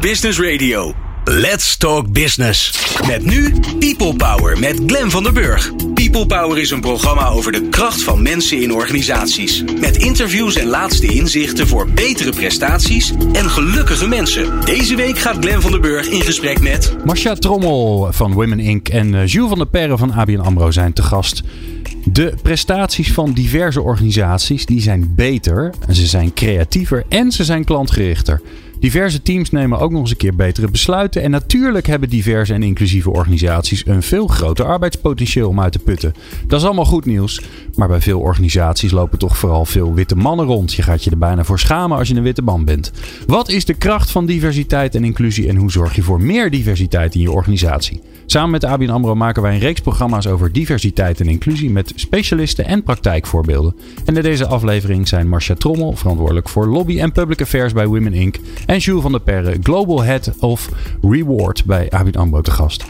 Business Radio. Let's Talk Business. Met nu People Power met Glen van der Burg. People Power is een programma over de kracht van mensen in organisaties. Met interviews en laatste inzichten voor betere prestaties en gelukkige mensen. Deze week gaat Glen van der Burg in gesprek met... Marcia Trommel van Women Inc. en eh, Jules van der Perre van ABN AMRO zijn te gast. De prestaties van diverse organisaties die zijn beter, ze zijn creatiever en ze zijn klantgerichter. Diverse teams nemen ook nog eens een keer betere besluiten. En natuurlijk hebben diverse en inclusieve organisaties een veel groter arbeidspotentieel om uit te putten. Dat is allemaal goed nieuws. Maar bij veel organisaties lopen toch vooral veel witte mannen rond. Je gaat je er bijna voor schamen als je een witte man bent. Wat is de kracht van diversiteit en inclusie en hoe zorg je voor meer diversiteit in je organisatie? Samen met ABN AMRO maken wij een reeks programma's over diversiteit en inclusie met specialisten en praktijkvoorbeelden. En in deze aflevering zijn Marcia Trommel, verantwoordelijk voor lobby en public affairs bij Women Inc. en Jules van der Perre, Global Head of Reward bij ABN AMRO te gast.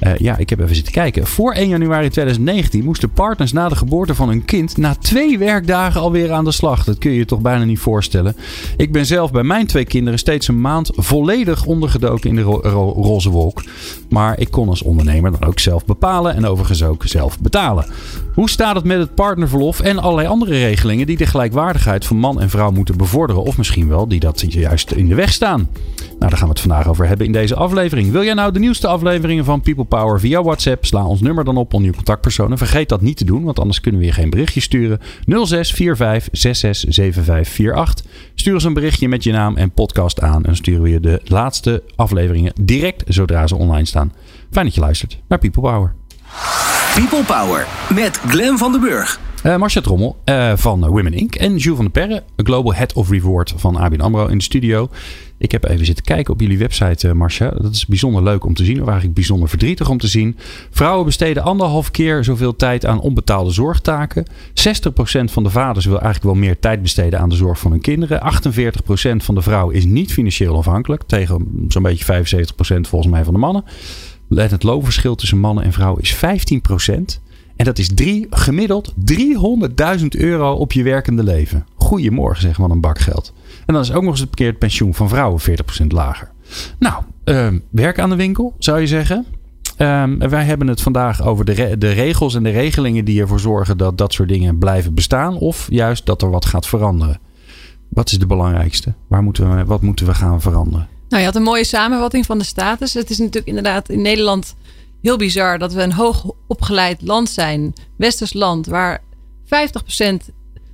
Uh, ja, ik heb even zitten kijken. Voor 1 januari 2019 moesten partners na de geboorte van hun kind na twee werkdagen alweer aan de slag. Dat kun je je toch bijna niet voorstellen. Ik ben zelf bij mijn twee kinderen steeds een maand volledig ondergedoken in de ro ro roze wolk. Maar ik kon als ondernemer dan ook zelf bepalen en overigens ook zelf betalen. Hoe staat het met het partnerverlof en allerlei andere regelingen die de gelijkwaardigheid van man en vrouw moeten bevorderen? Of misschien wel die dat juist in de weg staan? Nou, daar gaan we het vandaag over hebben in deze aflevering. Wil jij nou de nieuwste afleveringen van People Power via WhatsApp? Sla ons nummer dan op onder je contactpersonen. Vergeet dat niet te doen, want anders kunnen we je geen berichtje sturen. 0645 667548. Stuur ons een berichtje met je naam en podcast aan. En sturen we je de laatste afleveringen direct zodra ze online staan. Fijn dat je luistert naar People Power. People Power met Glen van den Burg. Uh, Marcia Trommel uh, van Women Inc. en Jules van der Perre, Global Head of Reward van ABN AMRO in de studio. Ik heb even zitten kijken op jullie website, uh, Marcia. Dat is bijzonder leuk om te zien, of eigenlijk bijzonder verdrietig om te zien. Vrouwen besteden anderhalf keer zoveel tijd aan onbetaalde zorgtaken. 60% van de vaders wil eigenlijk wel meer tijd besteden aan de zorg van hun kinderen. 48% van de vrouwen is niet financieel afhankelijk, tegen zo'n beetje 75% volgens mij van de mannen. Het loonverschil tussen mannen en vrouwen is 15%. En dat is gemiddeld 300.000 euro op je werkende leven. Goedemorgen, zeg maar, een bak geld. En dan is ook nog eens het pensioen van vrouwen 40% lager. Nou, uh, werk aan de winkel, zou je zeggen. Uh, wij hebben het vandaag over de, de regels en de regelingen die ervoor zorgen dat dat soort dingen blijven bestaan. Of juist dat er wat gaat veranderen. Wat is de belangrijkste? Waar moeten we, wat moeten we gaan veranderen? Nou, je had een mooie samenvatting van de status. Het is natuurlijk inderdaad in Nederland heel bizar dat we een hoog opgeleid land zijn, westers land, waar 50%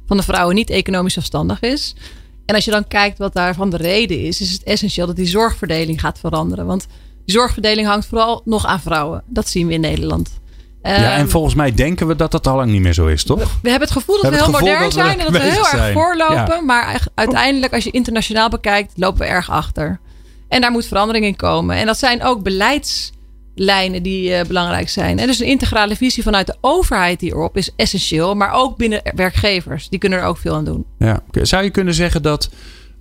van de vrouwen niet economisch zelfstandig is. En als je dan kijkt wat daarvan de reden is, is het essentieel dat die zorgverdeling gaat veranderen. Want die zorgverdeling hangt vooral nog aan vrouwen. Dat zien we in Nederland. Ja, en ehm, volgens mij denken we dat dat al lang niet meer zo is, toch? We, hebben het gevoel dat we, heel modern zijn en dat we heel erg voorlopen. Maar uiteindelijk, als je internationaal bekijkt, lopen we erg achter. En daar moet verandering in komen. En dat zijn ook beleidslijnen die uh, belangrijk zijn. En dus een integrale visie vanuit de overheid hierop is essentieel. Maar ook binnen werkgevers. Die kunnen er ook veel aan doen. Ja. Zou je kunnen zeggen dat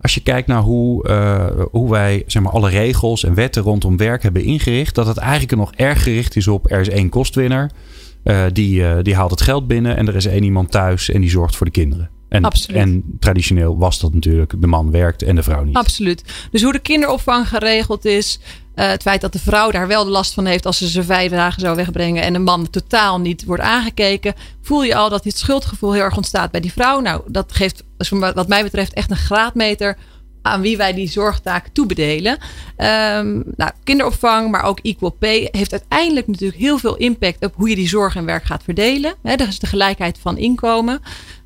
als je kijkt naar hoe, uh, hoe wij zeg maar, alle regels en wetten rondom werk hebben ingericht, dat het eigenlijk nog erg gericht is op er is één kostwinner. Uh, die, die haalt het geld binnen en er is één iemand thuis en die zorgt voor de kinderen. En, en, traditioneel was dat natuurlijk de man werkt en de vrouw niet. Absoluut. Dus hoe de kinderopvang geregeld is. Uh, het feit dat de vrouw daar wel de last van heeft als ze ze vijf dagen zou wegbrengen. En de man totaal niet wordt aangekeken. Voel je al dat dit schuldgevoel heel erg ontstaat bij die vrouw. Nou, dat geeft wat mij betreft echt een graadmeter aan wie wij die zorgtaak toebedelen. Um, nou, kinderopvang, maar ook equal pay heeft uiteindelijk natuurlijk heel veel impact op hoe je die zorg en werk gaat verdelen. He, dat is de gelijkheid van inkomen.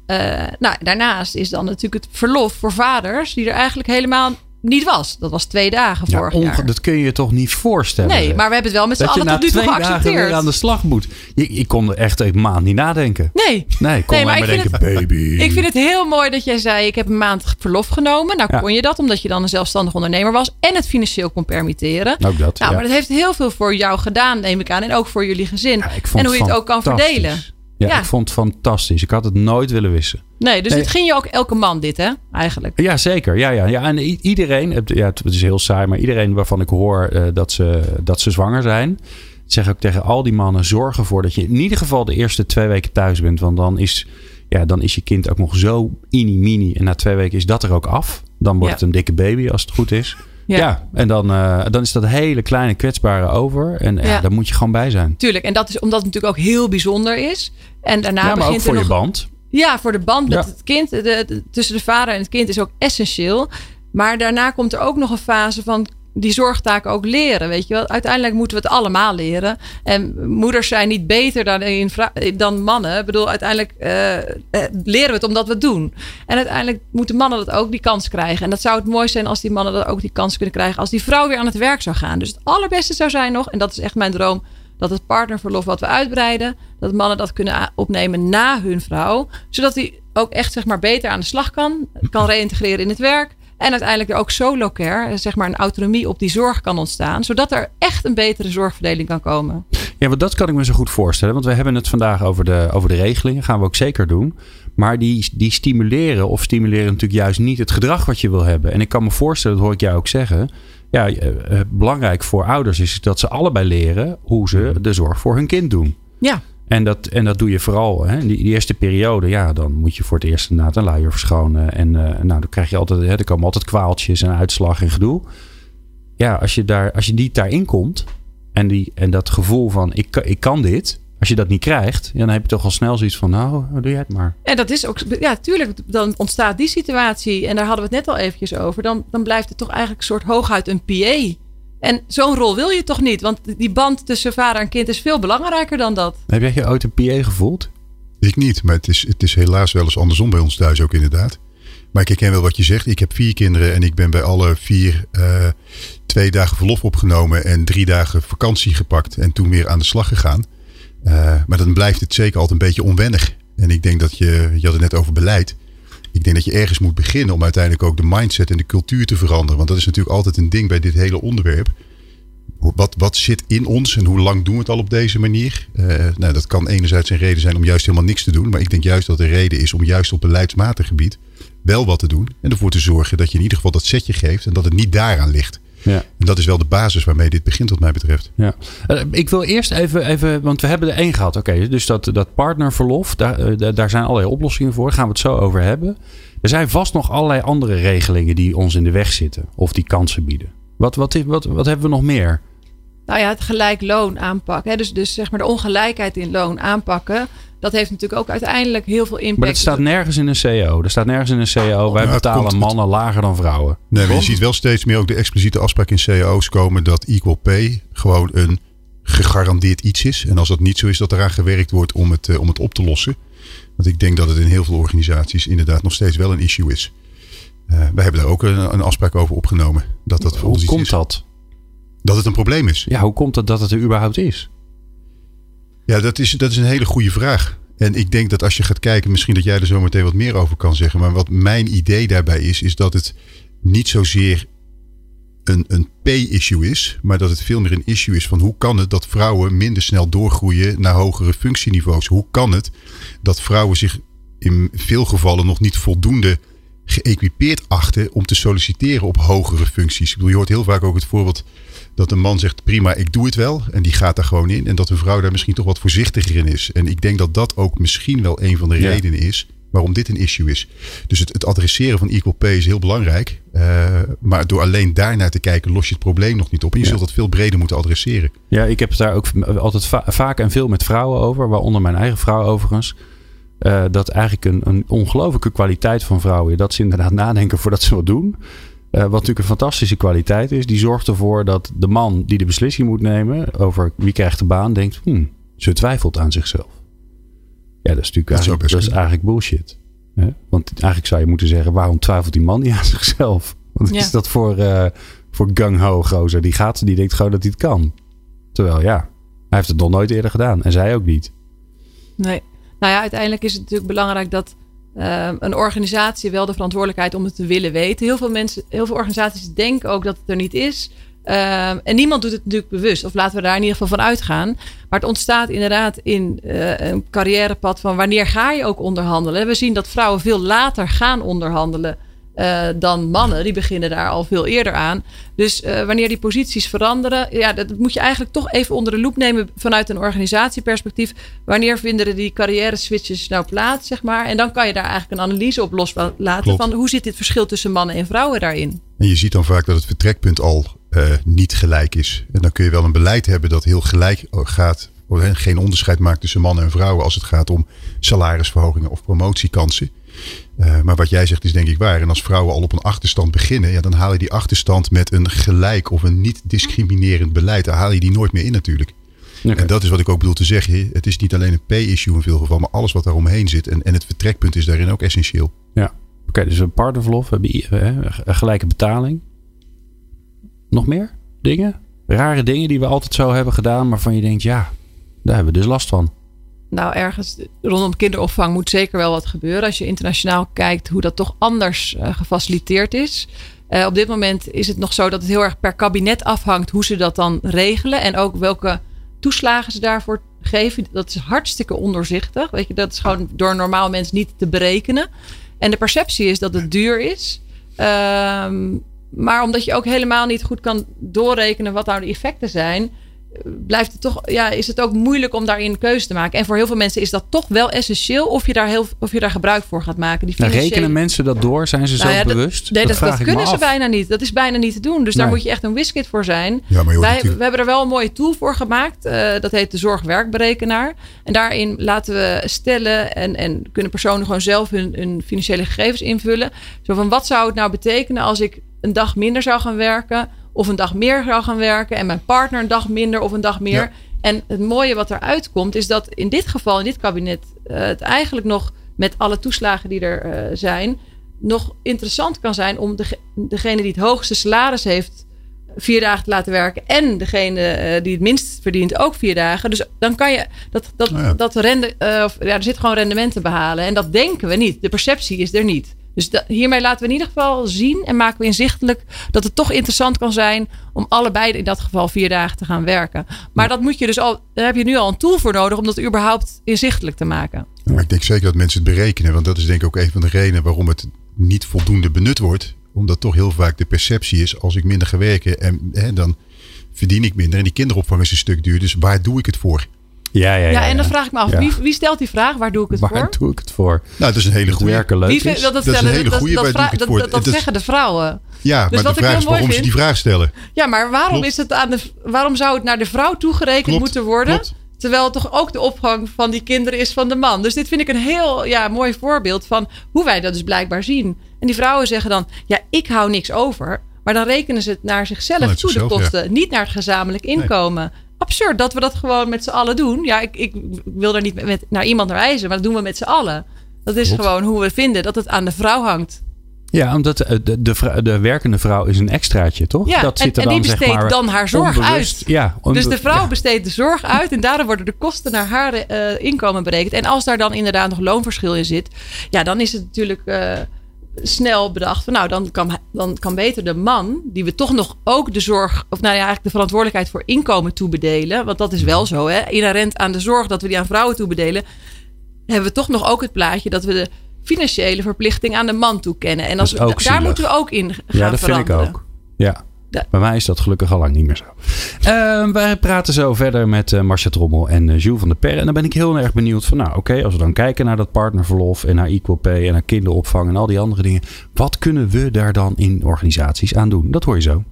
Uh, nou, daarnaast is dan natuurlijk het verlof voor vaders, die er eigenlijk helemaal niet was. Dat was twee dagen ja, vorig jaar. Dat kun je je toch niet voorstellen? Nee, maar we hebben het wel met z'n allen tot nu toe geaccepteerd. Aan de slag moet. Je, ik kon er echt een maand niet nadenken. Nee. Nee, ik kon nee, maar, maar denken, het, baby. Ik vind het heel mooi dat jij zei, ik heb een maand verlof genomen. Nou kon je dat, omdat je dan een zelfstandig ondernemer was. En het financieel kon permitteren. Ook dat, Nou, maar dat heeft heel veel voor jou gedaan, neem ik aan. En ook voor jullie gezin. en hoe je het ook kan verdelen. Ja, ik vond het fantastisch. Ik had het nooit willen wissen. Nee, dus dit ging je ook elke man dit, hè? Eigenlijk. Ja, zeker. Ja, ja, ja. En iedereen, ja, het is heel saai, maar iedereen waarvan ik hoor uh, dat, ze, dat ze zwanger zijn, zeg ook tegen al die mannen: zorg ervoor dat je in ieder geval de eerste twee weken thuis bent. Want dan is, ja, dan is je kind ook nog zo mini-mini. En na twee weken is dat er ook af. Dan wordt het een dikke baby als het goed is. Ja, en dan, uh, dan is dat hele kleine kwetsbare over. En ja. daar moet je gewoon bij zijn. Tuurlijk, en dat is omdat het natuurlijk ook heel bijzonder is. En daarna ja, maar begint ook voor er je band. Ja, voor de band met het kind. De, de- tussen de vader en het kind is ook essentieel. Maar daarna komt er ook nog een fase van die zorgtaken ook leren. Weet je wel? Uiteindelijk moeten we het allemaal leren. En moeders zijn niet beter dan, in dan mannen. Ik bedoel, uiteindelijk eh, eh, leren we het omdat we het doen. En uiteindelijk moeten mannen dat ook die kans krijgen. En dat zou het mooi zijn als die mannen dat ook die kans kunnen krijgen. Als die vrouw weer aan het werk zou gaan. Dus het allerbeste zou zijn nog, en dat is echt mijn droom. Dat het partnerverlof wat we uitbreiden. Dat mannen dat kunnen opnemen na hun vrouw. Zodat die ook echt zeg maar, beter aan de slag kan. Kan reïntegreren in het werk. En uiteindelijk er ook solo care, zeg maar een autonomie op die zorg kan ontstaan. Zodat er echt een betere zorgverdeling kan komen. Ja, want dat kan ik me zo goed voorstellen. Want we hebben het vandaag over de, over de regelingen. Gaan we ook zeker doen. Maar die, die stimuleren of stimuleren natuurlijk juist niet het gedrag wat je wil hebben. En ik kan me voorstellen, dat hoor ik jou ook zeggen. Ja, eh, eh, belangrijk voor ouders is dat ze allebei leren hoe ze de zorg voor hun kind doen. Ja, En dat, en dat doe je vooral. Hè? Die, die eerste periode, ja, dan moet je voor het eerst inderdaad een luier verschonen. En eh, nou, dan krijg je altijd, hè, er komen altijd kwaaltjes en uitslag en gedoe. Ja, als je, daar, als je niet daarin komt en, die, en dat gevoel van ik, ik kan dit, als je dat niet krijgt, ja, dan heb je toch al snel zoiets van, nou, doe jij het maar. en dat is ook, ja, tuurlijk, dan ontstaat die situatie. En daar hadden we het net al eventjes over. Dan, dan blijft het toch eigenlijk een soort hooguit een PA. En zo'n rol wil je toch niet? Want die band tussen vader en kind is veel belangrijker dan dat. Heb jij je ooit een PA gevoeld? Ik niet, maar het is, het is helaas wel eens andersom bij ons thuis ook inderdaad. Maar ik herken wel wat je zegt. Ik heb vier kinderen en ik ben bij alle vier eh, twee dagen verlof opgenomen en drie dagen vakantie gepakt en toen weer aan de slag gegaan. Eh, maar dan blijft het zeker altijd een beetje onwennig. En ik denk dat je, je had het net over beleid. Ik denk dat je ergens moet beginnen om uiteindelijk ook de mindset en de cultuur te veranderen. Want dat is natuurlijk altijd een ding bij dit hele onderwerp. Wat, wat zit in ons en hoe lang doen we het al op deze manier? Eh, nou, dat kan enerzijds een reden zijn om juist helemaal niks te doen. Maar ik denk juist dat de reden is om juist op beleidsmatig gebied wel wat te doen. En ervoor te zorgen dat je in ieder geval dat setje geeft en dat het niet daaraan ligt. Ja. En dat is wel de basis waarmee dit begint wat mij betreft. Ja. Eh, ik wil eerst even, even, want we hebben er één gehad. Oké, dus dat, dat partnerverlof, daar, eh, daar- daar zijn allerlei oplossingen voor. Daar gaan we het zo over hebben. Er zijn vast nog allerlei andere regelingen die ons in de weg zitten. Of die kansen bieden. Wat, wat, wat, wat hebben we nog meer? Nou ja, het gelijk loon aanpakken. Hè? Dus, dus zeg maar de ongelijkheid in loon aanpakken. Dat heeft natuurlijk ook uiteindelijk heel veel impact. Maar dat staat nergens in een CEO. Er staat nergens in een CEO. Wij Nou, betalen komt- mannen lager dan vrouwen. Nee, maar je ziet wel steeds meer ook de expliciete afspraak in cao's komen dat equal pay gewoon een gegarandeerd iets is. En als dat niet zo is, dat eraan gewerkt wordt om het, eh, om het op te lossen. Want ik denk dat het in heel veel organisaties inderdaad nog steeds wel een issue is. Eh wij hebben daar ook een, een afspraak over opgenomen. Dat dat voor ons Hoe iets komt is. dat? Dat het een probleem is. Ja, hoe komt het dat het er überhaupt is? Ja, dat is, dat is een hele goede vraag. En ik denk dat als je gaat kijken, misschien dat jij er zo meteen wat meer over kan zeggen. Maar wat mijn idee daarbij is, is dat het niet zozeer een, een pay-issue is. Maar dat het veel meer een issue is van hoe kan het dat vrouwen minder snel doorgroeien naar hogere functieniveaus. Hoe kan het dat vrouwen zich in veel gevallen nog niet voldoende geëquipeerd achten om te solliciteren op hogere functies. Ik bedoel, je hoort heel vaak ook het voorbeeld dat een man zegt prima, ik doe het wel. En die gaat daar gewoon in. En dat een vrouw daar misschien toch wat voorzichtiger in is. En ik denk dat dat ook misschien wel een van de Ja. redenen is waarom dit een issue is. Dus het, het adresseren van equal pay is heel belangrijk. Eh, maar door alleen daarnaar te kijken los je het probleem nog niet op. En je Ja. zult dat veel breder moeten adresseren. Ja, ik heb het daar ook altijd va- vaak en veel met vrouwen over. Waaronder mijn eigen vrouw overigens. Eh, dat eigenlijk een, een ongelooflijke kwaliteit van vrouwen. Dat ze inderdaad nadenken voordat ze wat doen. Eh, wat natuurlijk een fantastische kwaliteit is. Die zorgt ervoor dat de man die de beslissing moet nemen over wie krijgt de baan, denkt: hmm, ze twijfelt aan zichzelf. Ja, dat is natuurlijk Dat eigenlijk, dat is eigenlijk bullshit. Hè? Want eigenlijk zou je moeten zeggen: waarom twijfelt die man niet aan zichzelf? Wat Ja. is dat voor, eh voor gung-ho gozer? Die gaat, die denkt gewoon dat hij het kan. Terwijl ja, hij heeft het nog nooit eerder gedaan. En zij ook niet. Nee. Nou ja, uiteindelijk is het natuurlijk belangrijk dat eh, een organisatie wel de verantwoordelijkheid om het te willen weten. Heel veel mensen, heel veel organisaties denken ook dat het er niet is. Ehm, en niemand doet het natuurlijk bewust. Of laten we daar in ieder geval van uitgaan. Maar het ontstaat inderdaad in eh, een carrièrepad van wanneer ga je ook onderhandelen. We zien dat vrouwen veel later gaan onderhandelen. Eh, dan mannen, die beginnen daar al veel eerder aan. Dus eh, wanneer die posities veranderen, ja, dat moet je eigenlijk toch even onder de loep nemen vanuit een organisatieperspectief. Wanneer vinden die carrière switches nou plaats, zeg maar? En dan kan je daar eigenlijk een analyse op loslaten Klopt. van hoe zit dit verschil tussen mannen en vrouwen daarin? En je ziet dan vaak dat het vertrekpunt al uh, niet gelijk is. En dan kun je wel een beleid hebben dat heel gelijk gaat. Geen onderscheid maakt tussen mannen en vrouwen als het gaat om salarisverhogingen of promotiekansen. Uh, maar wat jij zegt is denk ik waar. En als vrouwen al op een achterstand beginnen, ja, dan haal je die achterstand met een gelijk of een niet discriminerend beleid. Dan haal je die nooit meer in natuurlijk. Okay. En dat is wat ik ook bedoel te zeggen. Het is niet alleen een P-issue in veel gevallen, maar alles wat daaromheen zit. En, en het vertrekpunt is daarin ook essentieel. Ja, oké. Okay, dus een partnerverlof, hebben een gelijke betaling. Nog meer dingen? Rare dingen die we altijd zo hebben gedaan, maar van je denkt, ja, daar hebben we dus last van. Nou, ergens rondom kinderopvang moet zeker wel wat gebeuren. Als je internationaal kijkt hoe dat toch anders uh, gefaciliteerd is. Uh, op dit moment is het nog zo dat het heel erg per kabinet afhangt hoe ze dat dan regelen. En ook welke toeslagen ze daarvoor geven. Dat is hartstikke ondoorzichtig. Weet je, dat is gewoon door normaal mens niet te berekenen. En de perceptie is dat het duur is. Uh, maar omdat je ook helemaal niet goed kan doorrekenen wat nou de effecten zijn, blijft het toch, ja, is het ook moeilijk om daarin keuze te maken. En voor heel veel mensen is dat toch wel essentieel of je daar, heel, of je daar gebruik voor gaat maken. Die financiële... Rekenen mensen dat door? Zijn ze nou zo ja, bewust? Nee, dat, dat, kunnen ze bijna niet. Dat is bijna niet te doen. Dus daar moet je echt een wiskit voor zijn. Ja, maar Wij, we hebben er wel een mooie tool voor gemaakt. Uh, dat heet de zorgwerkberekenaar. En daarin laten we stellen en, en kunnen personen gewoon zelf hun, hun financiële gegevens invullen. Zo van wat zou het nou betekenen als ik een dag minder zou gaan werken of een dag meer zou gaan werken en mijn partner een dag minder of een dag meer. En het mooie wat eruit komt is dat in dit geval, in dit kabinet, uh, het eigenlijk nog met alle toeslagen die er uh, zijn, nog interessant kan zijn om de, degene die het hoogste salaris heeft vier dagen te laten werken en degene uh, die het minst verdient ook vier dagen. Dus dan kan je dat, dat, oh ja. dat rende, ja, er zit gewoon rendement te behalen. En dat denken we niet. De perceptie is er niet. Dus hiermee laten we in ieder geval zien en maken we inzichtelijk dat het toch interessant kan zijn om allebei in dat geval vier dagen te gaan werken. Maar dat moet je dus al, daar heb je nu al een tool voor nodig om dat überhaupt inzichtelijk te maken. maar ik denk zeker dat mensen het berekenen, want dat is denk ik ook een van de redenen waarom het niet voldoende benut wordt. Omdat toch heel vaak de perceptie is, als ik minder ga werken en hè, dan verdien ik minder. En die kinderopvang is een stuk duur, dus waar doe ik het voor? Ja, ja, ja, ja, en dan vraag ik me af, wie, wie, stelt die vraag? Waar doe ik het waar voor? Waar doe ik het voor? Nou, dat is een hele goede. Werken leuk is. Dat, dat, dat is een hele goede. Dat, dat, dat, dat, dat zeggen de vrouwen. Ja, dus maar de vraag is waarom vind, ze die vraag stellen. Ja, maar waarom, is het aan de, waarom zou het naar de vrouw toegerekend klopt, moeten worden? Klopt. Terwijl het toch ook de opvang van die kinderen is van de man. Dus dit vind ik een heel ja, mooi voorbeeld van hoe wij dat dus blijkbaar zien. En die vrouwen zeggen dan, ja, ik hou niks over. Maar dan rekenen ze het naar zichzelf toe, zichzelf, de kosten. Ja. Niet naar het gezamenlijk inkomen. Nee absurd dat we dat gewoon met z'n allen doen. Ja, ik, ik wil daar niet met, naar iemand naar wijzen, maar dat doen we met z'n allen. Dat is gewoon hoe we vinden dat het aan de vrouw hangt. Ja, omdat de, de, de, de werkende vrouw is een extraatje, toch? Ja, dat zit er en, en die besteedt zeg maar, dan haar zorg onbewust. uit. Ja, dus de vrouw ja. besteedt de zorg uit en daardoor worden de kosten naar haar uh, inkomen berekend. En als daar dan inderdaad nog loonverschil in zit, ja, dan is het natuurlijk... Uh, snel bedacht van nou, dan kan, dan kan beter de man, die we toch nog ook de zorg, of nou ja, eigenlijk de verantwoordelijkheid voor inkomen toebedelen. Want dat is wel zo, hè? Inherent aan de zorg dat we die aan vrouwen toebedelen, hebben we toch nog ook het plaatje dat we de financiële verplichting aan de man toekennen. En als we, daar zielig. moeten we ook in gaan Ja, dat veranderen. vind ik ook. Ja. Ja. Bij mij is dat gelukkig al lang niet meer zo. Uh, wij praten zo verder met uh, Marcia Trommel en uh, Jules van der Per. En dan ben ik heel erg benieuwd van, nou oké, okay, als we dan kijken naar dat partnerverlof en naar Equal Pay en naar kinderopvang en al die andere dingen. Wat kunnen we daar dan in organisaties aan doen? Dat hoor je zo.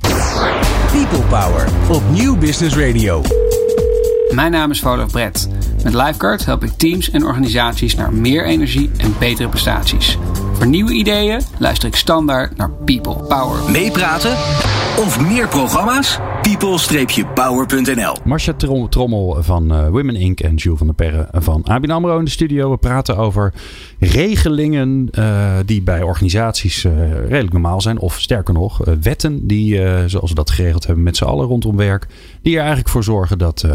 People Power op Nieuw Business Radio. Mijn naam is Volof Brett. Met Lifeguard help ik teams en organisaties naar meer energie en betere prestaties. Voor nieuwe ideeën luister ik standaard naar People Power. Meepraten of meer programma's? people-power.nl Marcia Trommel van uh, Women Inc. en Jules van der Perre van ABN AMRO in de studio. We praten over regelingen uh, die bij organisaties uh, redelijk normaal zijn. Of sterker nog, wetten die, zoals we dat geregeld hebben met z'n allen rondom werk. Die er eigenlijk voor zorgen dat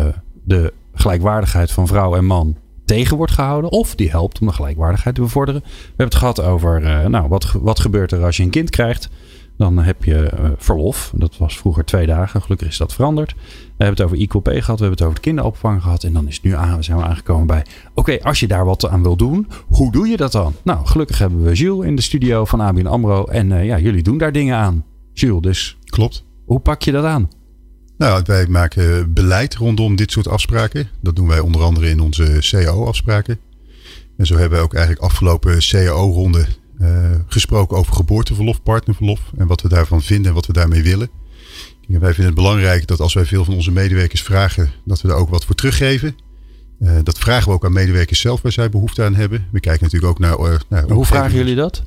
de gelijkwaardigheid van vrouw en man tegen wordt gehouden. Of die helpt om de gelijkwaardigheid te bevorderen. We hebben het gehad over uh, nou, wat, wat gebeurt er als je een kind krijgt. Dan heb je uh, verlof. Dat was vroeger twee dagen. Gelukkig is dat veranderd. We hebben het over Equal Pay gehad. We hebben het over de kinderopvang gehad. En dan is het nu aan, zijn we aangekomen bij... Oké, als je daar wat aan wil doen, hoe doe je dat dan? Nou, gelukkig hebben we Jules in de studio van ABN AMRO. En uh, ja, jullie doen daar dingen aan. Jules, dus... Klopt. Hoe pak je dat aan? Nou, wij maken beleid rondom dit soort afspraken. Dat doen wij onder andere in onze CAO-afspraken. En zo hebben we ook eigenlijk afgelopen CAO-ronde gesproken over geboorteverlof, partnerverlof en wat we daarvan vinden en wat we daarmee willen. wij vinden het belangrijk dat als wij veel van onze medewerkers vragen, dat we daar ook wat voor teruggeven. dat vragen we ook aan medewerkers zelf waar zij behoefte aan hebben. We kijken natuurlijk ook naar. naar hoe vragen jullie dat?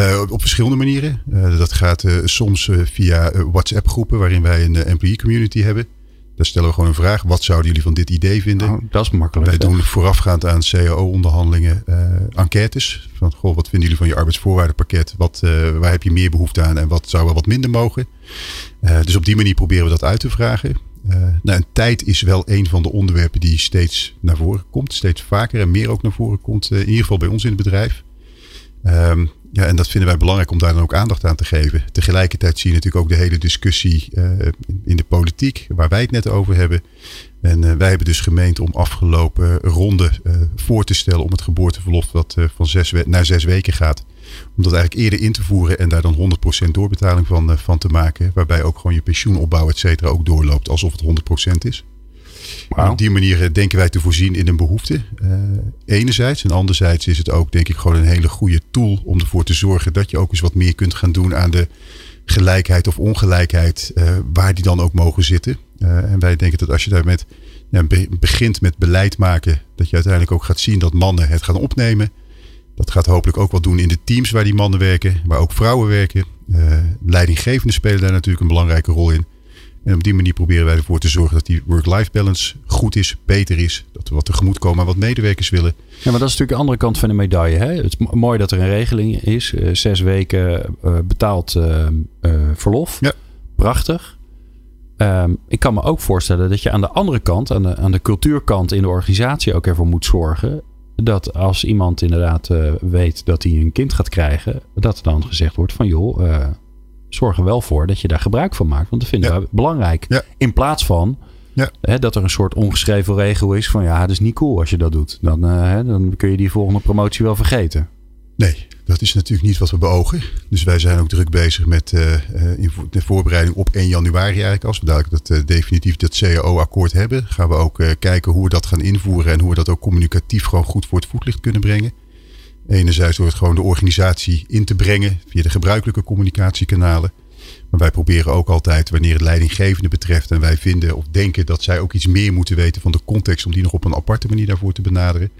Uh, op verschillende manieren. Uh, dat gaat uh, soms via WhatsApp groepen waarin wij een employee community hebben. Daar stellen we gewoon een vraag. Wat zouden jullie van dit idee vinden? Oh, dat is makkelijk. Wij doen voorafgaand aan CAO-onderhandelingen enquêtes. Van, goh, wat vinden jullie van je arbeidsvoorwaardenpakket? Wat, waar heb je meer behoefte aan en wat zou wel wat minder mogen? dus op die manier proberen we dat uit te vragen. nou, en tijd is wel een van de onderwerpen die steeds naar voren komt. Steeds vaker en meer ook naar voren komt. in ieder geval bij ons in het bedrijf. Um, ja, en dat vinden wij belangrijk om daar dan ook aandacht aan te geven. Tegelijkertijd zie je natuurlijk ook de hele discussie uh, in de politiek, waar wij het net over hebben. En uh, wij hebben dus gemeend om afgelopen ronde uh, voor te stellen om het geboorteverlof dat van zes naar zes weken gaat. Om dat eigenlijk eerder in te voeren en daar dan 100% doorbetaling van, van te maken. Waarbij ook gewoon je pensioenopbouw, et cetera, ook doorloopt alsof het 100% is. Op die manier eh, denken wij te voorzien in een behoefte. Uh, enerzijds. En anderzijds is het ook denk ik gewoon een hele goede tool om ervoor te zorgen dat je ook eens wat meer kunt gaan doen aan de gelijkheid of ongelijkheid. Uh, waar die dan ook mogen zitten. Uh, en wij denken dat als je daar met, ja, begint met beleid maken. Dat je uiteindelijk ook gaat zien dat mannen het gaan opnemen. Dat gaat hopelijk ook wel doen in de teams waar die mannen werken. Waar ook vrouwen werken. leidinggevenden spelen daar natuurlijk een belangrijke rol in. En op die manier proberen wij ervoor te zorgen dat die work-life balance goed is, beter is. Dat we wat tegemoet komen aan wat medewerkers willen. Ja, maar dat is natuurlijk de andere kant van de medaille. Hè? Het is mooi dat er een regeling is. Uh, zes weken uh, betaald uh, verlof. Ja. Prachtig. Um, ik kan me ook voorstellen dat je aan de andere kant, aan de, aan de cultuurkant in de organisatie ook ervoor moet zorgen. Dat als iemand inderdaad weet dat hij een kind gaat krijgen, dat er dan gezegd wordt van joh, zorg er wel voor dat je daar gebruik van maakt. Want dat vinden we belangrijk. In plaats van ja. Hè, dat er een soort ongeschreven regel is van ja, het is niet cool als je dat doet. Dan, uh, hè, dan kun je die volgende promotie wel vergeten. Nee, dat is natuurlijk niet wat we beogen. Dus wij zijn ook druk bezig met uh, de voorbereiding op 1 januari eigenlijk. Als we dadelijk dat, uh, definitief dat CAO-akkoord hebben, gaan we ook kijken hoe we dat gaan invoeren en hoe we dat ook communicatief gewoon goed voor het voetlicht kunnen brengen. Enerzijds door het gewoon de organisatie in te brengen via de gebruikelijke communicatiekanalen. Maar wij proberen ook altijd, wanneer het leidinggevende betreft, en wij vinden of denken dat zij ook iets meer moeten weten van de context, om die nog op een aparte manier daarvoor te benaderen.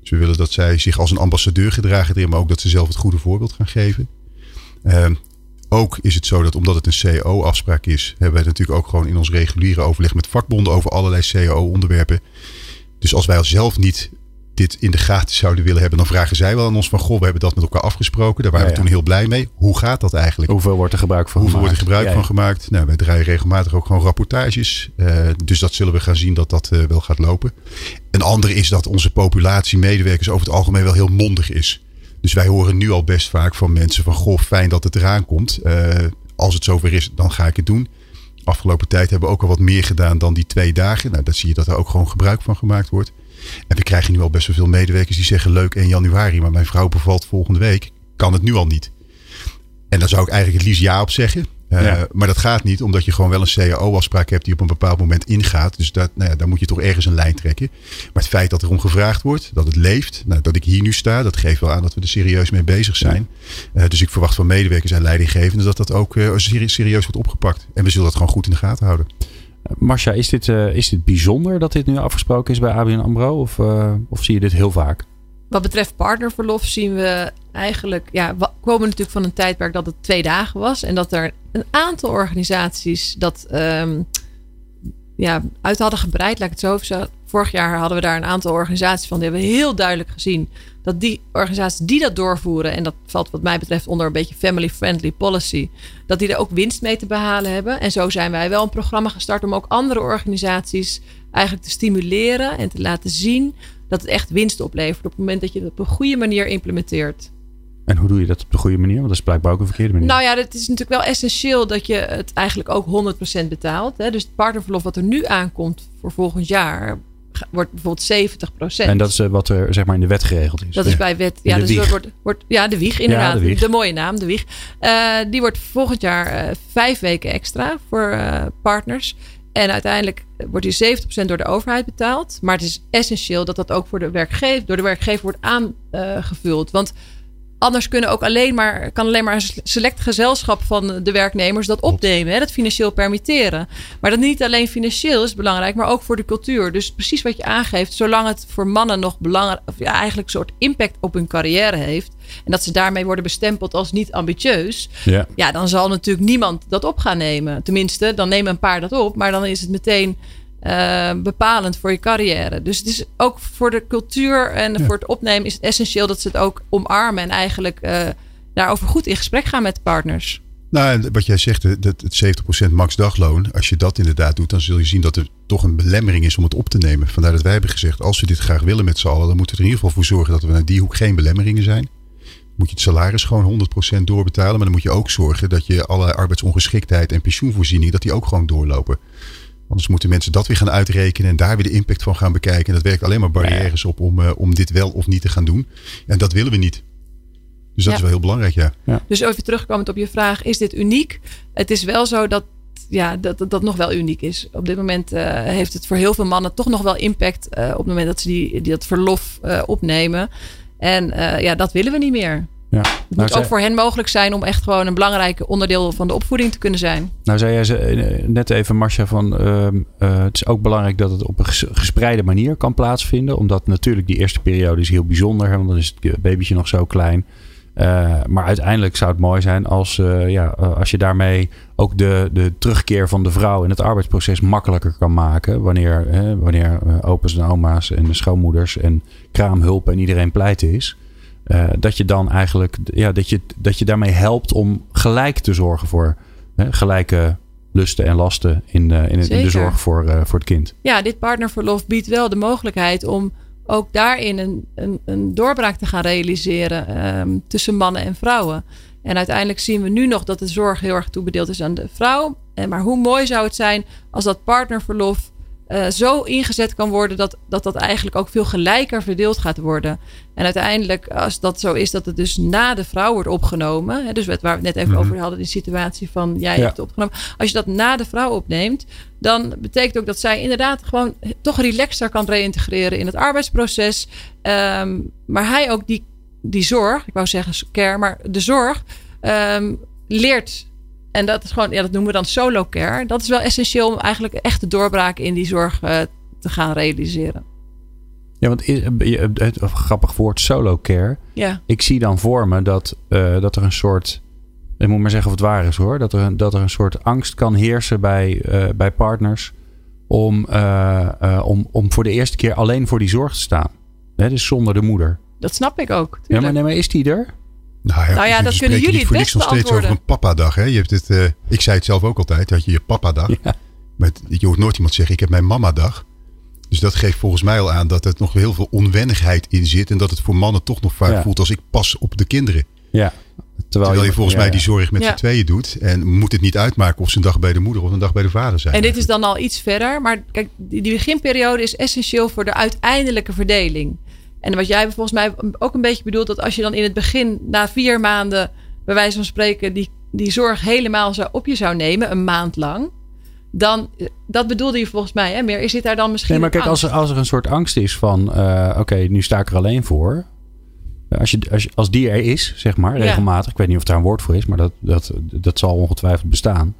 Dus we willen dat zij zich als een ambassadeur gedragen erin, maar ook dat ze zelf het goede voorbeeld gaan geven. Uh, ook is het zo dat omdat het een CAO-afspraak is, hebben wij natuurlijk ook gewoon in ons reguliere overleg met vakbonden over allerlei CAO-onderwerpen. Dus als wij zelf niet dit in de gaten zouden willen hebben, dan vragen zij wel aan ons van goh, we hebben dat met elkaar afgesproken. Daar waren we toen heel blij mee. Hoe gaat dat eigenlijk? Hoeveel wordt er gebruik van Hoeveel gemaakt? wordt er gebruik van gemaakt? Nou, wij draaien regelmatig ook gewoon rapportages. Uh, dus dat zullen we gaan zien dat dat uh, wel gaat lopen. Een andere is dat onze populatie medewerkers over het algemeen wel heel mondig is. Dus wij horen nu al best vaak van mensen van goh, fijn dat het eraan komt. Uh, als het zover is, dan ga ik het doen. Afgelopen tijd hebben we ook al wat meer gedaan dan die twee dagen. Nou, dat zie je dat er ook gewoon gebruik van gemaakt wordt. En we krijgen nu al best wel veel medewerkers die zeggen leuk 1 januari, maar mijn vrouw bevalt volgende week. Kan het nu al niet. En daar zou ik eigenlijk het liefst ja op zeggen. Uh, Maar dat gaat niet, omdat je gewoon wel een CAO-afspraak hebt die op een bepaald moment ingaat. Dus dat, nou ja, daar moet je toch ergens een lijn trekken. Maar het feit dat er om gevraagd wordt, dat het leeft, nou, dat ik hier nu sta, dat geeft wel aan dat we er serieus mee bezig zijn. Uh, dus ik verwacht van medewerkers en leidinggevenden dat dat ook uh, serieus wordt opgepakt. En we zullen dat gewoon goed in de gaten houden. Marcia, is dit, uh, is dit bijzonder dat dit nu afgesproken is bij ABN AMRO? Of, uh, of zie je dit heel vaak? Wat betreft partnerverlof zien we eigenlijk... Ja, we komen natuurlijk van een tijdperk dat het twee dagen was. En dat er een aantal organisaties dat um, ja, uit hadden gebreid. Laat ik het zo. Vorig jaar hadden we daar een aantal organisaties van. Die hebben heel duidelijk gezien dat die organisaties die dat doorvoeren, en dat valt wat mij betreft onder een beetje family-friendly policy, dat die er ook winst mee te behalen hebben. En zo zijn wij wel een programma gestart om ook andere organisaties eigenlijk te stimuleren en te laten zien dat het echt winst oplevert op het moment dat je het op een goede manier implementeert. En hoe doe je dat op de goede manier? Want dat is blijkbaar ook een verkeerde manier. Nou ja, het is natuurlijk wel essentieel dat je het eigenlijk ook 100% betaalt. Hè? Dus het partnerverlof wat er nu aankomt voor volgend jaar, wordt bijvoorbeeld 70% En dat is uh, wat er zeg maar in de wet geregeld is. Dat is bij wet. Ja, dus dat wordt, wordt, ja, de wieg inderdaad. Ja, de, wieg. de, mooie naam, de wieg. Uh, die wordt volgend jaar uh, vijf weken extra voor partners. En uiteindelijk wordt die 70% door de overheid betaald. Maar het is essentieel dat dat ook voor de werkgever, door de werkgever wordt aangevuld. Want Anders kunnen ook alleen maar, kan alleen maar een select gezelschap van de werknemers dat opnemen. Hè, dat financieel permitteren. Maar dat niet alleen financieel is belangrijk, maar ook voor de cultuur. Dus precies wat je aangeeft, zolang het voor mannen nog belangrijk, of ja, eigenlijk een soort impact op hun carrière heeft. En dat ze daarmee worden bestempeld als niet ambitieus. Ja. Ja, dan zal natuurlijk niemand dat op gaan nemen. Tenminste, dan nemen een paar dat op. Maar dan is het meteen uh, bepalend voor je carrière. Dus het is ook voor de cultuur en voor het opnemen is het essentieel dat ze het ook omarmen en eigenlijk uh, daarover goed in gesprek gaan met partners. Nou, wat jij zegt, dat het 70% max dagloon, als je dat inderdaad doet, dan zul je zien dat er toch een belemmering is om het op te nemen. Vandaar dat wij hebben gezegd, als we dit graag willen met z'n allen, dan moeten we er in ieder geval voor zorgen dat er naar die hoek geen belemmeringen zijn. Moet je het salaris gewoon 100% doorbetalen, maar dan moet je ook zorgen dat je alle arbeidsongeschiktheid en pensioenvoorziening, dat die ook gewoon doorlopen. Anders moeten mensen dat weer gaan uitrekenen en daar weer de impact van gaan bekijken. En dat werkt alleen maar barrières op om, uh, om dit wel of niet te gaan doen. En dat willen we niet. Dus dat Ja. is wel heel belangrijk, ja. Ja. Dus even terugkomend op je vraag, is dit uniek? Het is wel zo dat ja, dat, dat, dat nog wel uniek is. Op dit moment eh, heeft het voor heel veel mannen toch nog wel impact eh, op het moment dat ze die, die dat verlof eh, opnemen. En eh, ja, dat willen we niet meer. Ja. Het Nou, moet zei- ook voor hen mogelijk zijn om echt gewoon een belangrijk onderdeel van de opvoeding te kunnen zijn. Nou zei jij ze- eh, net even, Marcia, van ehm, eh, het is ook belangrijk dat het op een ges- gespreide manier kan plaatsvinden. Omdat natuurlijk die eerste periode is heel bijzonder, hè, want dan is het babytje nog zo klein. Eh, maar uiteindelijk zou het mooi zijn als, ja, als je daarmee ook de, de terugkeer van de vrouw in het arbeidsproces makkelijker kan maken. Wanneer, hè, wanneer opa's en oma's en de schoonmoeders en kraamhulp en iedereen pleiten is. Eh, dat je dan eigenlijk ja, dat je, dat je daarmee helpt om gelijk te zorgen voor hè, gelijke lusten en lasten in, de- in, het- in de zorg voor, eh, voor het kind. Ja, dit partnerverlof biedt wel de mogelijkheid om ook daarin een, een, een doorbraak te gaan realiseren ehm, tussen mannen en vrouwen. En uiteindelijk zien we nu nog dat de zorg heel erg toebedeeld is aan de vrouw. En maar hoe mooi zou het zijn als dat partnerverlof eh, zo ingezet kan worden dat, dat dat eigenlijk ook veel gelijker verdeeld gaat worden. En uiteindelijk, als dat zo is, dat het dus na de vrouw wordt opgenomen. Hè, dus wat- waar we het net even Mhm. over hadden, die situatie van jij Ja. hebt het opgenomen. Als je dat na de vrouw opneemt, dan betekent ook dat zij inderdaad gewoon toch relaxter kan reïntegreren in het arbeidsproces. Ehm, maar hij ook die, die zorg, ik wou zeggen care, maar de zorg ehm, leert. En dat is gewoon, ja, dat noemen we dan solo care. Dat is wel essentieel om eigenlijk echt de doorbraak in die zorg eh, te gaan realiseren. Ja, want is- je- het, het grappig woord solo care. Ja, Ik zie dan voor me dat, eh, dat er een soort. Ik moet maar zeggen of het waar is hoor. Dat er, een- dat er een soort angst kan heersen bij, eh, bij partners. Om, eh, eh, om, om voor de eerste keer alleen voor die zorg te staan. Hè, dus zonder de moeder. dat snap ik ook. Ja, maar, nee, maar is die er? Nou ja, Nou ja, dat kunnen jullie niet het voor niks beste nog steeds over een papadag. Hè? Je hebt het, eh, ik zei het zelf ook altijd, dat je je papadag. Ja. Maar het- je hoort nooit iemand zeggen, ik heb mijn mamadag. Dus dat geeft volgens mij al aan dat er nog heel veel onwennigheid in zit. En dat het voor mannen toch nog vaak Ja. voelt als ik pas op de kinderen. Ja. Terwijl, je volgens ja, mij die zorg met Ja. z'n tweeën doet. En moet het niet uitmaken of ze een dag bij de moeder of een dag bij de vader zijn. En dit is dan al iets verder. Maar kijk, die, die beginperiode is essentieel voor de uiteindelijke verdeling. En wat jij volgens mij ook een beetje bedoelt, dat als je dan in het begin, na vier maanden, bij wijze van spreken, die, die zorg helemaal zou, op je zou nemen, een maand lang. Dan, dat bedoelde je volgens mij, hè? Meer is dit daar dan misschien. Nee, maar kijk, als er, als er een soort angst is van... eh, oké, nu sta ik er alleen voor. Als, je, als, als die er is, zeg maar, Ja. regelmatig. Ik weet niet of daar een woord voor is, maar dat, dat, dat zal ongetwijfeld bestaan.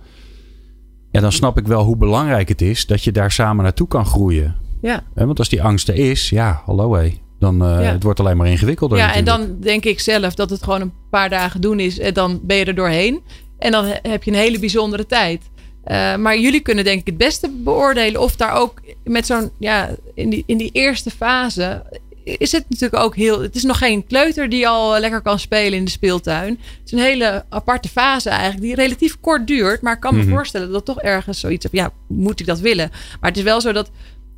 Ja, dan snap ik wel hoe belangrijk het is dat je daar samen naartoe kan groeien. Ja. Want als die angst er is, ja, hallo hé. Dan uh, Ja. het wordt alleen maar ingewikkelder. Ja, en dan denk ik zelf dat het gewoon een paar dagen doen is. En dan ben je er doorheen. En dan he- heb je een hele bijzondere tijd. Eh, maar jullie kunnen denk ik het beste beoordelen of daar ook met zo'n, ja, in die, in die eerste fase is het natuurlijk ook heel. Het is nog geen kleuter die al lekker kan spelen in de speeltuin. Het is een hele aparte fase eigenlijk, die relatief kort duurt. Maar ik kan me Mhm. voorstellen dat toch ergens zoiets. Ja, moet ik dat willen? Maar het is wel zo dat.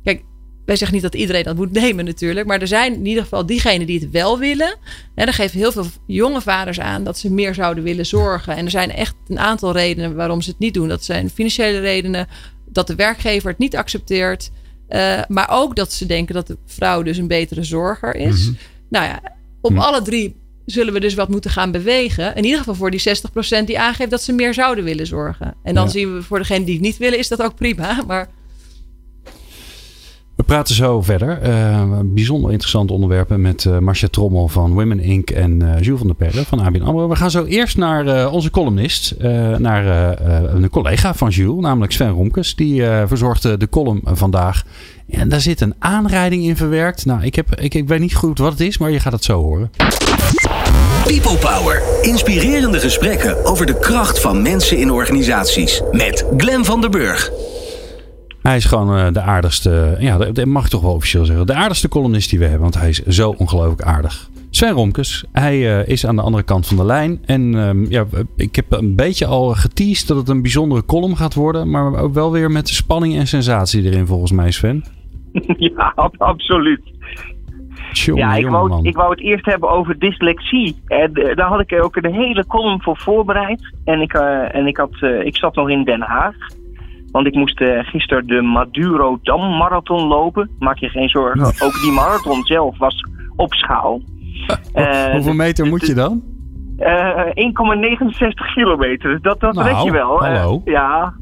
Kijk, wij zeggen niet dat iedereen dat moet nemen natuurlijk. Maar er zijn in ieder geval diegenen die het wel willen. En dan geven heel veel jonge vaders aan dat ze meer zouden willen zorgen. En er zijn echt een aantal redenen waarom ze het niet doen. Dat zijn financiële redenen. Dat de werkgever het niet accepteert. Uh, maar ook dat ze denken dat de vrouw dus een betere zorger is. Mhm. Nou ja, op Mhm. alle drie zullen we dus wat moeten gaan bewegen. In ieder geval voor die 60% die aangeeft dat ze meer zouden willen zorgen. En dan Ja. zien we voor degene die het niet willen, is dat ook prima. Maar praten zo verder. Uh, bijzonder interessante onderwerpen met uh, Marcia Trommel van Women Inc. en uh, Jules van der Perre van ABN AMRO. We gaan zo eerst naar onze columnist, naar een collega van Jules, namelijk Sven Romkes. Die verzorgde de column vandaag. En daar zit een aanrijding in verwerkt. Nou, ik, heb, ik, ik weet niet goed wat het is, maar je gaat het zo horen. People Power. Inspirerende gesprekken over de kracht van mensen in organisaties. Met Glen van der Burg. Hij is gewoon uh, de aardigste, ja, dat mag ik toch wel officieel zeggen. De aardigste columnist die we hebben, want hij is zo ongelooflijk aardig. Sven Romkes, hij uh, is aan de andere kant van de lijn. En uh, ja, ik heb een beetje al geteased dat het een bijzondere column gaat worden. Maar ook wel weer met spanning en sensatie erin volgens mij, Sven. Ja, absoluut. ja, ik wou, ik wou het eerst hebben over dyslexie. En daar had ik ook een hele column voor voorbereid. En ik, en ik, had, ik zat nog in Den Haag. Want ik moest uh, gisteren de Maduro Dam Marathon lopen. Maak je geen zorgen. Ook die marathon zelf was op schaal. Uh, Hoeveel meter moet je dan? Uh, 1,69 kilometer. Dat, dat nou, je wel. Hallo. ja,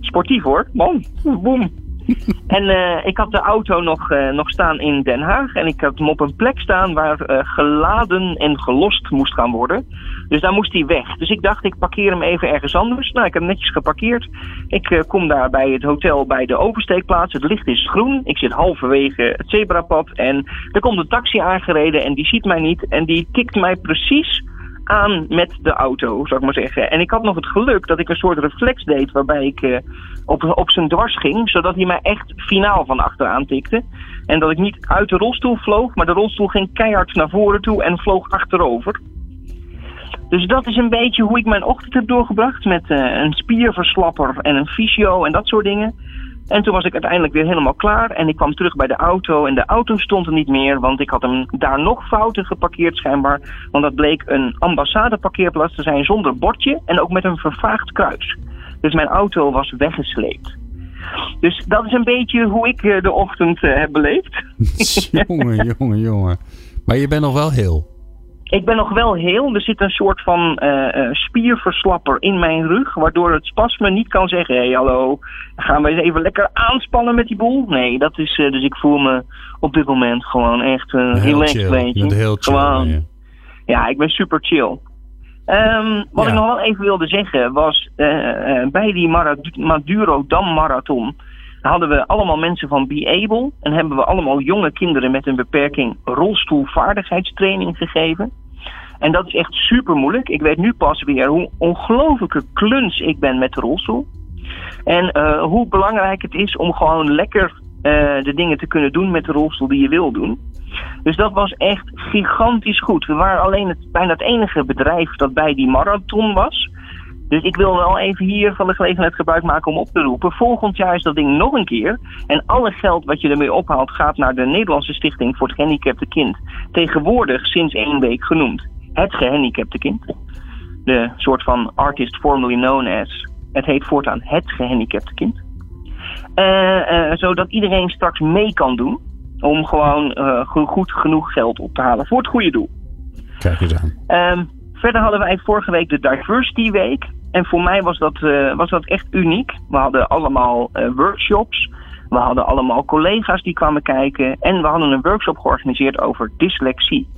sportief hoor. Man, boem. en ik had de auto nog, nog staan in Den Haag. En ik had hem op een plek staan waar geladen en gelost moest gaan worden. Dus daar moest hij weg. Dus ik dacht, ik parkeer hem even ergens anders. Nou, ik heb hem netjes geparkeerd. Ik kom daar bij het hotel bij de oversteekplaats. Het licht is groen. Ik zit halverwege het zebrapad. En er komt een taxi aangereden en die ziet mij niet. En die tikt mij precies aan met de auto, zou ik maar zeggen. En ik had nog het geluk dat ik een soort reflex deed waarbij ik uh, op, op zijn dwars ging, zodat hij mij echt finaal van achteraan tikte. En dat ik niet uit de rolstoel vloog, maar de rolstoel ging keihard naar voren toe en vloog achterover. Dus dat is een beetje hoe ik mijn ochtend heb doorgebracht met uh, een spierverslapper en een fysio en dat soort dingen. En toen was ik uiteindelijk weer helemaal klaar en ik kwam terug bij de auto en de auto stond er niet meer, want ik had hem daar nog fouten geparkeerd schijnbaar. Want dat bleek een ambassadeparkeerplaats te zijn zonder bordje en ook met een vervaagd kruis. Dus mijn auto was weggesleept. Dus dat is een beetje hoe ik eh, de ochtend eh, heb beleefd. jongen, jongen, jongen. Maar je bent nog wel heel. Ik ben nog wel heel. Er zit een soort van uh, spierverslapper in mijn rug. Waardoor het spasme niet kan zeggen: hé, hey, hallo, gaan we eens even lekker aanspannen met die boel. Nee, dat is. Uh, dus ik voel me op dit moment gewoon echt uh, heel chill. Je heel chill. Gewoon, ja. ja. ik ben super chill. Um, wat ja. ik nog wel even wilde zeggen was: bij die Maduro Dam Marathon hadden we allemaal mensen van Be Able en hebben we allemaal jonge kinderen met een beperking rolstoelvaardigheidstraining gegeven. En dat is echt super moeilijk. Ik weet nu pas weer hoe ongelooflijke kluns ik ben met de rolstoel. En uh, hoe belangrijk het is om gewoon lekker uh, de dingen te kunnen doen met de rolstoel die je wil doen. Dus dat was echt gigantisch goed. We waren alleen het, bijna het enige bedrijf dat bij die marathon was. Dus ik wil wel even hier van de gelegenheid gebruik maken om op te roepen. Volgend jaar is dat ding nog een keer. En alle geld wat je ermee ophaalt gaat naar de Nederlandse Stichting voor het Gehandicapte Kind. Tegenwoordig sinds één week genoemd. Het Gehandicapte Kind. De soort van artist formerly known as. Het heet voortaan Het Gehandicapte Kind. Uh, uh, zodat iedereen straks mee kan doen. Om gewoon uh, goed genoeg geld op te halen voor het goede doel. Kijk eens aan. Um, verder hadden wij vorige week de Diversity Week. En voor mij was dat, uh, was dat echt uniek. We hadden allemaal uh, workshops. We hadden allemaal collega's die kwamen kijken. En we hadden een workshop georganiseerd over dyslexie.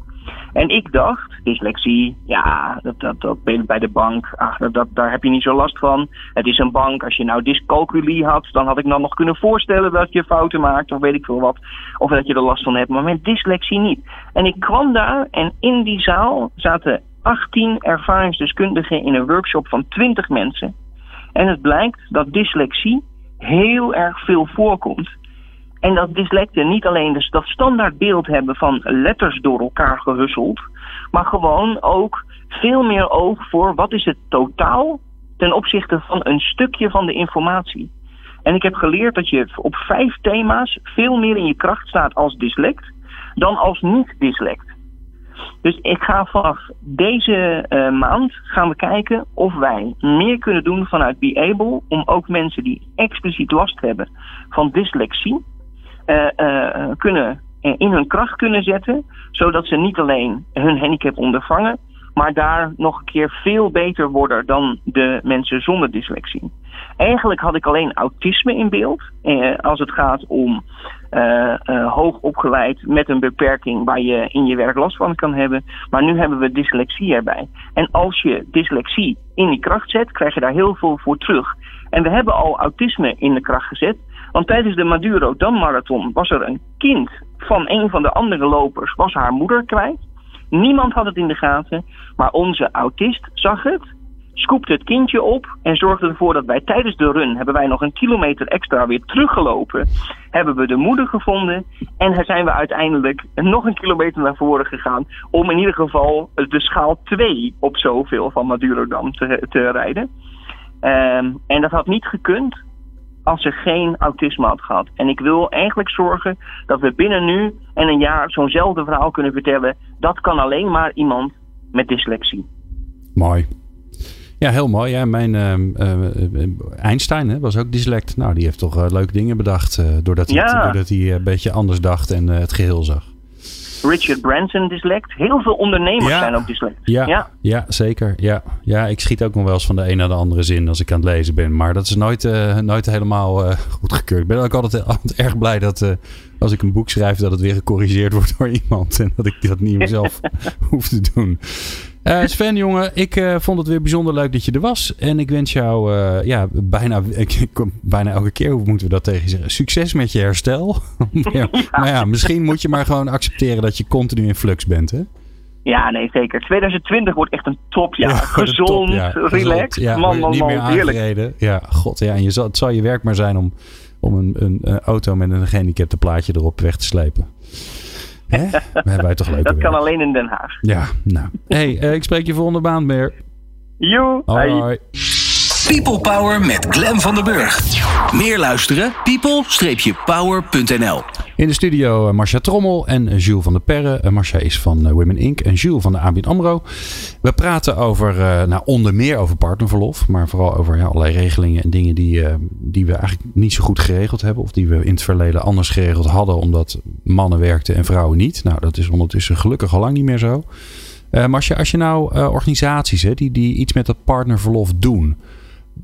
En ik dacht, dyslexie, ja, dat, dat, dat ben bij de bank. Ach, dat, dat, daar heb je niet zo last van. Het is een bank. Als je nou dyscalculie had, dan had ik dan nog kunnen voorstellen dat je fouten maakt. Of weet ik veel wat. Of dat je er last van hebt. Maar met dyslexie niet. En ik kwam daar en in die zaal zaten 18 ervaringsdeskundigen in een workshop van 20 mensen. En het blijkt dat dyslexie heel erg veel voorkomt. En dat dyslecten niet alleen dus dat standaardbeeld hebben van letters door elkaar gehusseld, maar gewoon ook veel meer oog voor wat is het totaal ten opzichte van een stukje van de informatie. En ik heb geleerd dat je op vijf thema's veel meer in je kracht staat als dyslect dan als niet-dyslect. Dus ik ga vanaf deze uh, maand gaan we kijken of wij meer kunnen doen vanuit Be Able om ook mensen die expliciet last hebben van dyslexie uh, uh, kunnen in hun kracht kunnen zetten, zodat ze niet alleen hun handicap ondervangen, maar daar nog een keer veel beter worden dan de mensen zonder dyslexie. Eigenlijk had ik alleen autisme in beeld. Eh, als het gaat om uh, uh, hoog opgeleid met een beperking waar je in je werk last van kan hebben. Maar nu hebben we dyslexie erbij. En als je dyslexie in die kracht zet, krijg je daar heel veel voor terug. En we hebben al autisme in de kracht gezet. Want tijdens de Maduro Dam Marathon was er een kind van een van de andere lopers, was haar moeder kwijt. Niemand had het in de gaten, maar onze autist zag het scoopte het kindje op en zorgde ervoor dat wij tijdens de run hebben wij nog een kilometer extra weer teruggelopen. Hebben we de moeder gevonden en zijn we uiteindelijk nog een kilometer naar voren gegaan om in ieder geval de schaal 2 op zoveel van Madurodam te, te rijden. Um, en dat had niet gekund als ze geen autisme had gehad. En ik wil eigenlijk zorgen dat we binnen nu en een jaar zo'nzelfde verhaal kunnen vertellen. Dat kan alleen maar iemand met dyslexie. Mooi. Ja, heel mooi. Ja, mijn uh, uh, Einstein hè, was ook dyslect. Nou, die heeft toch uh, leuke dingen bedacht. doordat hij, ja. doordat hij een beetje anders dacht en het geheel zag. Richard Branson dyslect. Heel veel ondernemers ja. zijn ook dyslect. Ja, ja. ja, zeker. Ja. ja, ik schiet ook nog wel eens van de een naar de andere zin als ik aan het lezen ben. Maar dat is nooit, nooit helemaal goedgekeurd. Ik ben ook altijd, altijd erg blij dat als ik een boek schrijf, dat het weer gecorrigeerd wordt door iemand. En dat ik dat niet meer zelf hoef te doen. Uh, Sven, jongen, ik uh, vond het weer bijzonder leuk dat je er was. En ik wens jou uh, ja, bijna, ik, bijna elke keer, hoe moeten we dat tegen zeggen? Succes met je herstel. ja, maar ja, misschien moet je maar gewoon accepteren dat je continu in flux bent, hè? Ja, nee, zeker. 2020 wordt echt een topjaar. Ja, Gezond, top, relaxed. Ja, man, man, niet man. Meer aangereden. Ja, god. Ja, en je zal, het zal je werk maar zijn om, om een, een auto met een gehandicapte plaatje erop weg te slepen. Hè? We hebben wij toch leuk. Dat kan alleen in Den Haag. Ja, nou. hey, uh, ik spreek je volgende baan meer. Joe. Hoi. People Power met Glen van den Burg. Meer luisteren? people-power.nl In de studio uh, Marcia Trommel en uh, Jules van der Perre. Uh, Marcia is van Women Inc. en Jules van de ABN AMRO. We praten over, nou onder meer over partnerverlof. Maar vooral over ja, allerlei regelingen en dingen die, die we eigenlijk niet zo goed geregeld hebben. Of die we in het verleden anders geregeld hadden. Omdat mannen werkten en vrouwen niet. Nou dat is ondertussen gelukkig al lang niet meer zo. Marcia, als je nou organisaties hè, die, die iets met dat partnerverlof doen...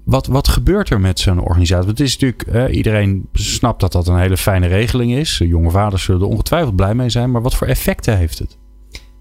Wat, wat gebeurt er met zo'n organisatie? Want het is natuurlijk, iedereen snapt dat dat een hele fijne regeling is. Jonge vaders zullen er ongetwijfeld blij mee zijn. Maar wat voor effecten heeft het?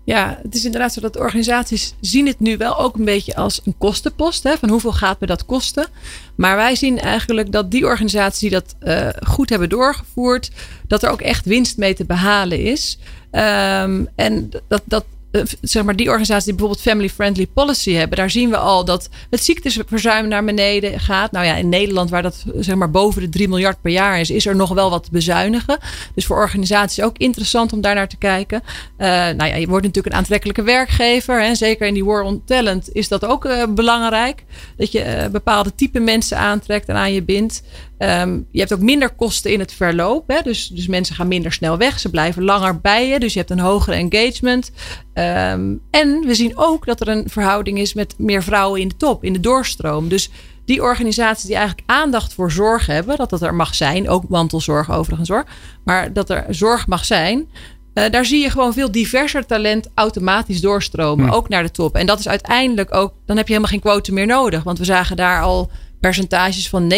Ja, het is inderdaad zo dat organisaties zien het nu wel ook een beetje als een kostenpost. Hè, van hoeveel gaat me dat kosten? Maar wij zien eigenlijk dat die organisaties die dat uh, goed hebben doorgevoerd, dat er ook echt winst mee te behalen is. Um, en dat, dat, eh, zeg maar, die organisaties die bijvoorbeeld family friendly policy hebben, daar zien we al dat het ziekteverzuim naar beneden gaat. Nou ja, in Nederland, waar dat zeg maar boven de 3 miljard per jaar is, is er nog wel wat te bezuinigen. Dus voor organisaties ook interessant om daar naar te kijken. Uh, nou ja, je wordt natuurlijk een aantrekkelijke werkgever. Hè. Zeker in die war on talent is dat ook uh, belangrijk. Dat je bepaalde type mensen aantrekt en aan je bindt. Um, je hebt ook minder kosten in het verloop. Hè? Dus, dus mensen gaan minder snel weg. Ze blijven langer bij je. Dus je hebt een hogere engagement. Um, en we zien ook dat er een verhouding is met meer vrouwen in de top, in de doorstroom. Dus die organisaties die eigenlijk aandacht voor zorg hebben, dat dat er mag zijn, ook mantelzorg overigens hoor, maar dat er zorg mag zijn, uh, daar zie je gewoon veel diverser talent automatisch doorstromen, ook naar de top. En dat is uiteindelijk ook, dan heb je helemaal geen quote meer nodig, want we zagen daar al percentages van 19%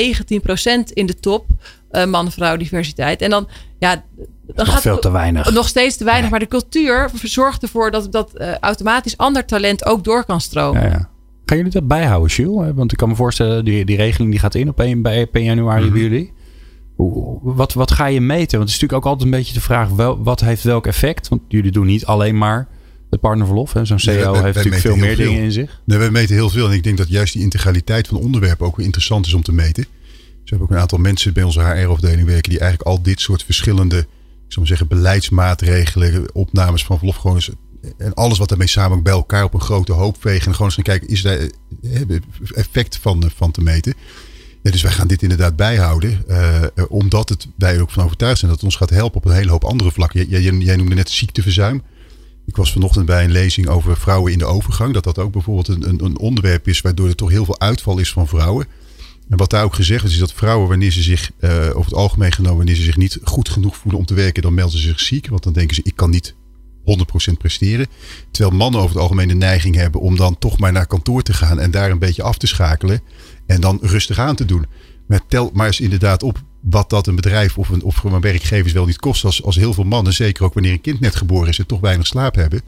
in de top. Uh, man-vrouw diversiteit. En dan, ja, dan nog gaat veel te weinig. Nog steeds te weinig. Ja. Maar de cultuur zorgt ervoor dat, dat uh, automatisch ander talent ook door kan stromen. Ja, ja. Gaan jullie dat bijhouden, Jules? Want ik kan me voorstellen, die, die regeling die gaat in op 1, bij 1 januari mm -hmm. bij jullie. Wat, wat ga je meten? Want het is natuurlijk ook altijd een beetje de vraag, wel, wat heeft welk effect? Want jullie doen niet alleen maar het partnerverlof. Zo'n CEO nee, wij, heeft natuurlijk veel meer veel. dingen in zich. Nee, wij meten heel veel. En ik denk dat juist die integraliteit van onderwerpen ook weer interessant is om te meten. Dus we hebben ook een aantal mensen bij onze HR-afdeling werken die eigenlijk al dit soort verschillende, ik zou maar zeggen, beleidsmaatregelen, opnames van verlof gewoon eens, en alles wat daarmee samen bij elkaar op een grote hoop vegen. En gewoon eens gaan kijken, is daar effect van, van te meten. Ja, dus wij gaan dit inderdaad bijhouden. Uh, omdat het, wij er ook van overtuigd zijn dat het ons gaat helpen op een hele hoop andere vlakken. Jij, jij, jij noemde net ziekteverzuim. Ik was vanochtend bij een lezing over vrouwen in de overgang. Dat dat ook bijvoorbeeld een, een, onderwerp is waardoor er toch heel veel uitval is van vrouwen. En wat daar ook gezegd is, is dat vrouwen, wanneer ze zich, uh, over het algemeen genomen, wanneer ze zich niet goed genoeg voelen om te werken, dan melden ze zich ziek. Want dan denken ze, ik kan niet 100% 100% presteren. Terwijl mannen over het algemeen de neiging hebben om dan toch maar naar kantoor te gaan en daar een beetje af te schakelen. En dan rustig aan te doen. Maar tel maar eens inderdaad op wat dat een bedrijf of een, of een werkgevers wel niet kost. Als, als heel veel mannen, zeker ook wanneer een kind net geboren is en toch weinig slaap hebben.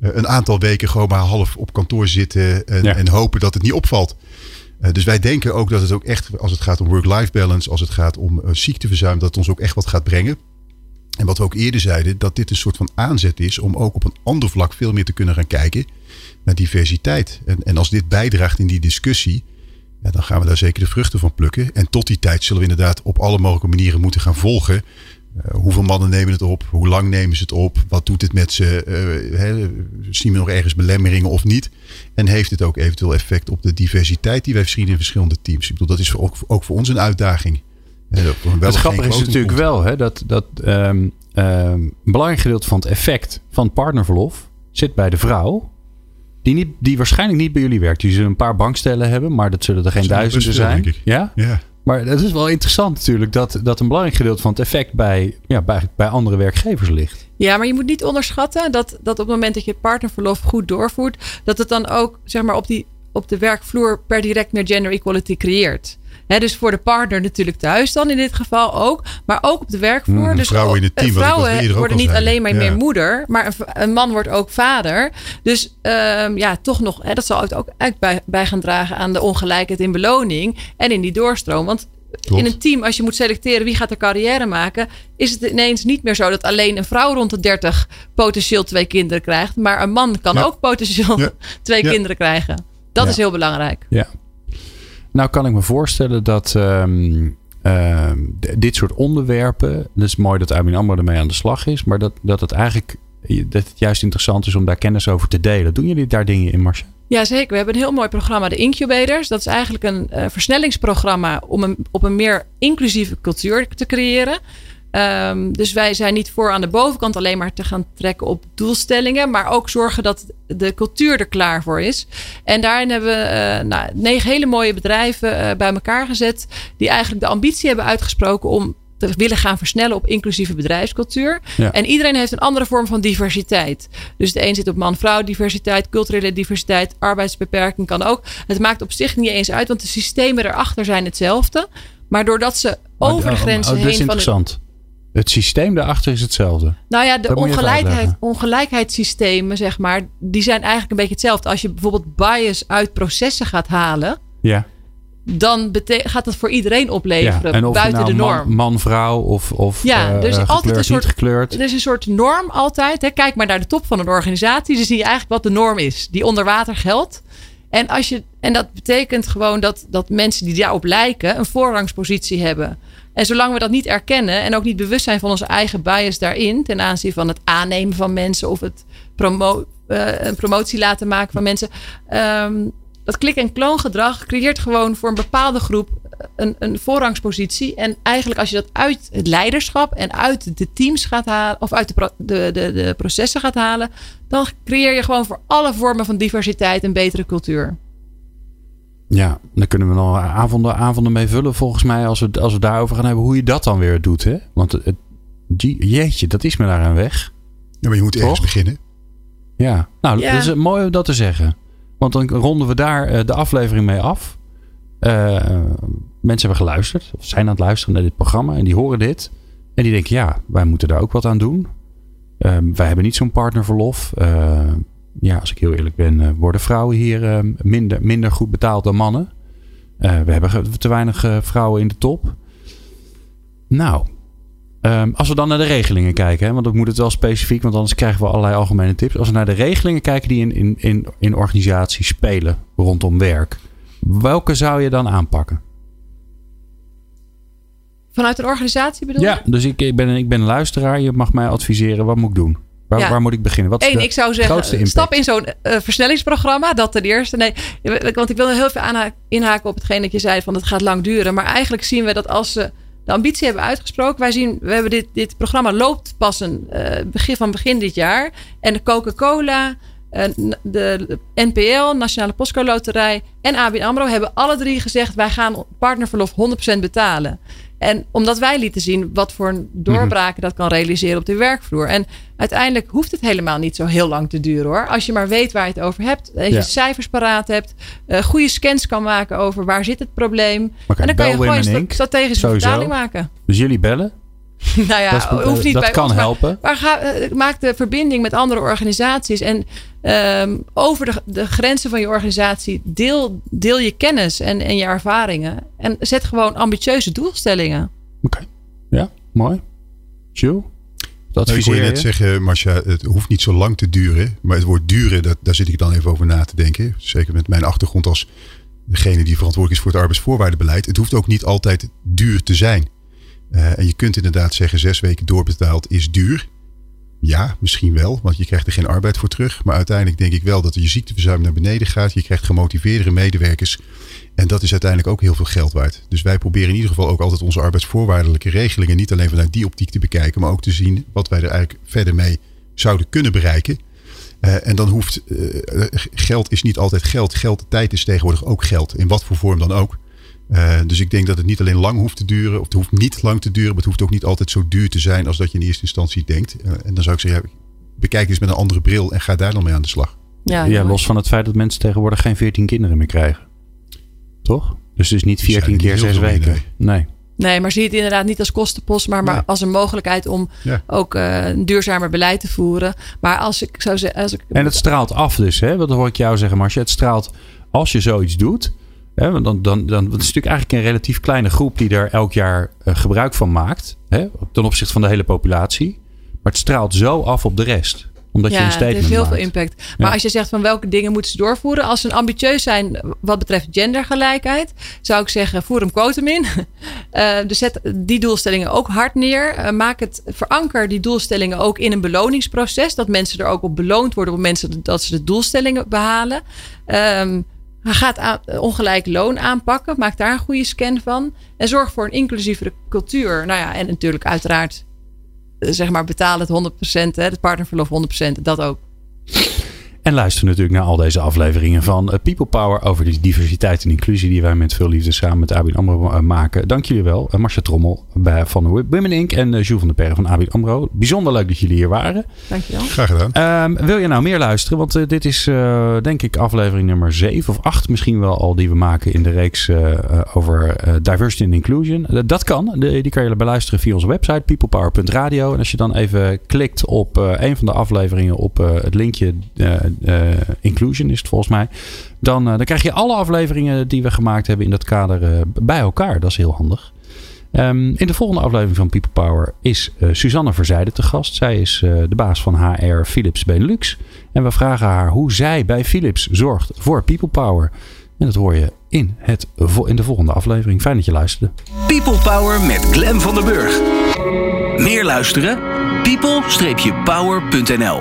eh, Een aantal weken gewoon maar half op kantoor zitten en, Ja. en hopen dat het niet opvalt. Eh, Dus wij denken ook dat het ook echt, als het gaat om work-life balance, als het gaat om eh, ziekteverzuim, dat het ons ook echt wat gaat brengen. En wat we ook eerder zeiden, dat dit een soort van aanzet is om ook op een ander vlak veel meer te kunnen gaan kijken naar diversiteit. En, en als dit bijdraagt in die discussie, ja, dan gaan we daar zeker de vruchten van plukken. En tot die tijd zullen we inderdaad op alle mogelijke manieren moeten gaan volgen. Eh, hoeveel mannen nemen het op? Hoe lang nemen ze het op? Wat doet het met ze? Hè, zien we nog ergens belemmeringen of niet? En heeft het ook eventueel effect op de diversiteit die wij zien in verschillende teams? Ik bedoel, dat is ook, ook voor ons een uitdaging. Eh, het grappige is natuurlijk komt. wel hè, dat, dat ehm, ehm, een belangrijk gedeelte van het effect van partnerverlof zit bij de vrouw. Die, niet, die waarschijnlijk niet bij jullie werkt. Die zullen een paar bankstellen hebben, maar dat zullen er geen duizenden zijn. denk ik. Ja? Ja, Maar het is wel interessant natuurlijk dat, dat een belangrijk gedeelte van het effect bij, ja, bij, bij andere werkgevers ligt. Ja, maar je moet niet onderschatten dat, dat op het moment dat je het partnerverlof goed doorvoert, dat het dan ook zeg maar, op, die, op de werkvloer per direct meer gender equality creëert. Dus voor de partner natuurlijk thuis dan in dit geval ook. Maar ook op de werkvloer. Mhm. dus Vrouwen in het team, Vrouwen worden niet alleen maar Ja. meer moeder. Maar een, man wordt ook vader. Dus ehm, ja, toch nog. Hè, dat zal het ook echt bij, bij gaan dragen aan de ongelijkheid in beloning. En in die doorstroom. Want Klopt. in een team, als je moet selecteren wie gaat er carrière maken, is het ineens niet meer zo dat alleen een vrouw rond de 30 potentieel twee kinderen krijgt. Maar een man kan Ja. ook potentieel Ja. twee Ja. kinderen krijgen. Dat Ja. is heel belangrijk. Ja. Nou kan ik me voorstellen dat ehm, ehm, dit soort onderwerpen... Het is mooi dat Armin Amber ermee aan de slag is. Maar dat, dat het eigenlijk dat het juist interessant is om daar kennis over te delen. Doen jullie daar dingen in, Marcia? Ja, zeker. We hebben een heel mooi programma, de Incubators. Dat is eigenlijk een eh, versnellingsprogramma om een, op een meer inclusieve cultuur te creëren. Ehm, dus wij zijn niet voor aan de bovenkant alleen maar te gaan trekken op doelstellingen, maar ook zorgen dat de cultuur er klaar voor is. En daarin hebben we eh, nou, negen hele mooie bedrijven eh, bij elkaar gezet, die eigenlijk de ambitie hebben uitgesproken om te willen gaan versnellen op inclusieve bedrijfscultuur. Ja. En iedereen heeft een andere vorm van diversiteit. Dus de een zit op man-vrouw diversiteit, culturele diversiteit, arbeidsbeperking kan ook. Het maakt op zich niet eens uit, want de systemen erachter zijn hetzelfde. Maar doordat ze over de grenzen Oh, dat is heen van de, interessant. Het systeem daarachter is hetzelfde. nou ja, de Dat ongelijkheid, ongelijkheidssystemen, zeg maar, die zijn eigenlijk een beetje hetzelfde. Als je bijvoorbeeld bias uit processen gaat halen, Ja. dan gaat dat voor iedereen opleveren buiten nou de norm. Man, man, vrouw of, of Ja, eh, dus eh, altijd een soort- gekleurd. Er is een soort norm altijd. Hè. Kijk maar naar de top van een organisatie. Dan zie je eigenlijk wat de norm is. Die onder water geldt. En, als je, en dat betekent gewoon dat, dat mensen die daarop lijken een voorrangspositie hebben. En zolang we dat niet erkennen en ook niet bewust zijn van onze eigen bias daarin, ten aanzien van het aannemen van mensen of het promo, eh, een promotie laten maken van mensen. ehm, dat klik- en kloongedrag creëert gewoon voor een bepaalde groep een, een voorrangspositie. En eigenlijk als je dat uit het leiderschap en uit de teams gaat halen, of uit de, de, de, de processen gaat halen, dan creëer je gewoon voor alle vormen van diversiteit een betere cultuur. Ja, daar kunnen we nog avonden, avonden mee vullen volgens mij. Als we, als we daarover gaan hebben hoe je dat dan weer doet. Hè? Want het, het- je- jeetje, dat is me daaraan weg. Ja, maar je moet ergens Toch? beginnen. Ja, nou, Ja. dat is mooi om dat te zeggen. Want dan ronden we daar eh, de aflevering mee af. Eh, mensen hebben geluisterd, of zijn aan het luisteren naar dit programma en die horen dit. En die denken, ja, wij moeten daar ook wat aan doen. Ehm, wij hebben niet zo'n partnerverlof. Ja, als ik heel eerlijk ben, eh, worden vrouwen hier eh, minder, minder goed betaald dan mannen. Eh, we hebben te weinig vrouwen in de top. Nou, Ehm, als we dan naar de regelingen kijken, hè, want dan moet het wel specifiek, want anders krijgen we allerlei algemene tips. Als we naar de regelingen kijken die in, in, in, in organisaties spelen rondom werk, welke zou je dan aanpakken? Vanuit een organisatie bedoel Ja, je? dus ik, ik, ben, ik ben luisteraar, je mag mij adviseren, wat moet ik doen? Waar, Ja. waar moet ik beginnen? Wat is Eén, de ik zou zeggen, stap in zo'n eh, versnellingsprogramma. Dat ten eerste. Nee, want ik wil heel veel aanha- inhaken op hetgeen dat je zei van het gaat lang duren. Maar eigenlijk zien we dat als ze de ambitie hebben uitgesproken. Wij zien, we hebben dit, dit programma loopt pas een eh, begin van begin dit jaar. En de Coca-Cola, eh, de NPL, Nationale Postcode Loterij en ABN AMRO hebben alle drie gezegd wij gaan partnerverlof 100% betalen. En omdat wij lieten zien wat voor doorbraken dat kan realiseren op de werkvloer. En uiteindelijk hoeft het helemaal niet zo heel lang te duren hoor. Als je maar weet waar je het over hebt. Dat je Ja. cijfers paraat hebt. eh, goede scans kan maken over waar zit het probleem. En dan kan je gewoon een strategische Sowieso. vertaling maken. Dus jullie bellen. nou ja, dat is- hoeft niet dat bij kan ons, helpen. Maar ga, eh, maak de verbinding met andere organisaties. En ehm, over de, de grenzen van je organisatie deel, deel je kennis en, en je ervaringen. En zet gewoon ambitieuze doelstellingen. Oké. Ja, mooi. Jules? Dat Nou, ik je? net zeggen, Marcia, het hoeft niet zo lang te duren. Maar het woord duren, dat, daar zit ik dan even over na te denken. Zeker met mijn achtergrond als degene die verantwoordelijk is voor het arbeidsvoorwaardenbeleid. Het hoeft ook niet altijd duur te zijn. Eh, en je kunt inderdaad zeggen, zes weken doorbetaald is duur. Ja, misschien wel, want je krijgt er geen arbeid voor terug. Maar uiteindelijk denk ik wel dat je ziekteverzuim naar beneden gaat. Je krijgt gemotiveerdere medewerkers. En dat is uiteindelijk ook heel veel geld waard. Dus wij proberen in ieder geval ook altijd onze arbeidsvoorwaardelijke regelingen niet alleen vanuit die optiek te bekijken, maar ook te zien wat wij er eigenlijk verder mee zouden kunnen bereiken. Eh, en dan hoeft eh, geld is niet altijd geld. Geld, tijd is tegenwoordig ook geld. In wat voor vorm dan ook. Eh, dus ik denk dat het niet alleen lang hoeft te duren, of het hoeft niet lang te duren, maar het hoeft ook niet altijd zo duur te zijn als dat je in eerste instantie denkt. Eh, en dan zou ik zeggen, ja, bekijk eens met een andere bril en ga daar dan mee aan de slag. Ja, Ja, los van het feit dat mensen tegenwoordig geen 14 kinderen meer krijgen. Toch? Dus het is niet Die zijn 14 er keer niet heel 6 veel meer, weken. Nee. Nee, maar zie het inderdaad niet als kostenpost, maar, maar Nee. als een mogelijkheid om Ja. ook eh, een duurzamer beleid te voeren. Maar als ik zou zeggen. Als ik, En het straalt af dus, hè? Wat hoor ik jou zeggen, Marcia. Het straalt als je zoiets doet. Hè? Want dan, dan, dan, het is natuurlijk eigenlijk een relatief kleine groep die er elk jaar eh, gebruik van maakt. Hè? Ten opzichte van de hele populatie. Maar het straalt zo af op de rest. Omdat je een ja, het statement heeft heel maakt. veel impact. Maar Ja. als je zegt van welke dingen moeten ze doorvoeren. Als ze ambitieus zijn wat betreft gendergelijkheid. Zou ik zeggen voer hem quotum in. Eh, dus zet die doelstellingen ook hard neer. Eh, maak het, veranker die doelstellingen ook in een beloningsproces. Dat mensen er ook op beloond worden op mensen dat ze de doelstellingen behalen. Ehm gaat ongelijk loon aanpakken. Maak daar een goede scan van. En zorg voor een inclusievere cultuur. Nou ja, en natuurlijk uiteraard eh, zeg maar betalen het 100%. Hè, het partnerverlof 100%. Dat ook. En luister natuurlijk naar al deze afleveringen van eh, People Power over die diversiteit en inclusie die wij met veel liefde samen met ABN AMRO eh, maken. Dank jullie wel. Uh, Marcia Trommel bij, van Women Inc. en Jules van der Perre van ABN AMRO. Bijzonder leuk dat jullie hier waren. Dankjewel. Graag gedaan. Um, wil je nou meer luisteren? Want uh, dit is uh, denk ik aflevering nummer 7 of 8 misschien wel al die we maken in de reeks uh, over diversity and inclusion. dat kan. De, die kan je beluisteren via onze website peoplepower.radio. En als je dan even klikt op een van de afleveringen op het linkje uh, inclusion is het volgens mij. Dan, uh, dan krijg je alle afleveringen die we gemaakt hebben in dat kader uh, bij elkaar. Dat is heel handig. Um, in de volgende aflevering van People Power is uh, Suzanne Verzijde te gast. Zij is de baas van HR Philips Benelux. En we vragen haar hoe zij bij Philips zorgt voor People Power. En dat hoor je in, het, in de volgende aflevering. Fijn dat je luisterde. People Power met Glen van der Burg. Meer luisteren? people-power.nl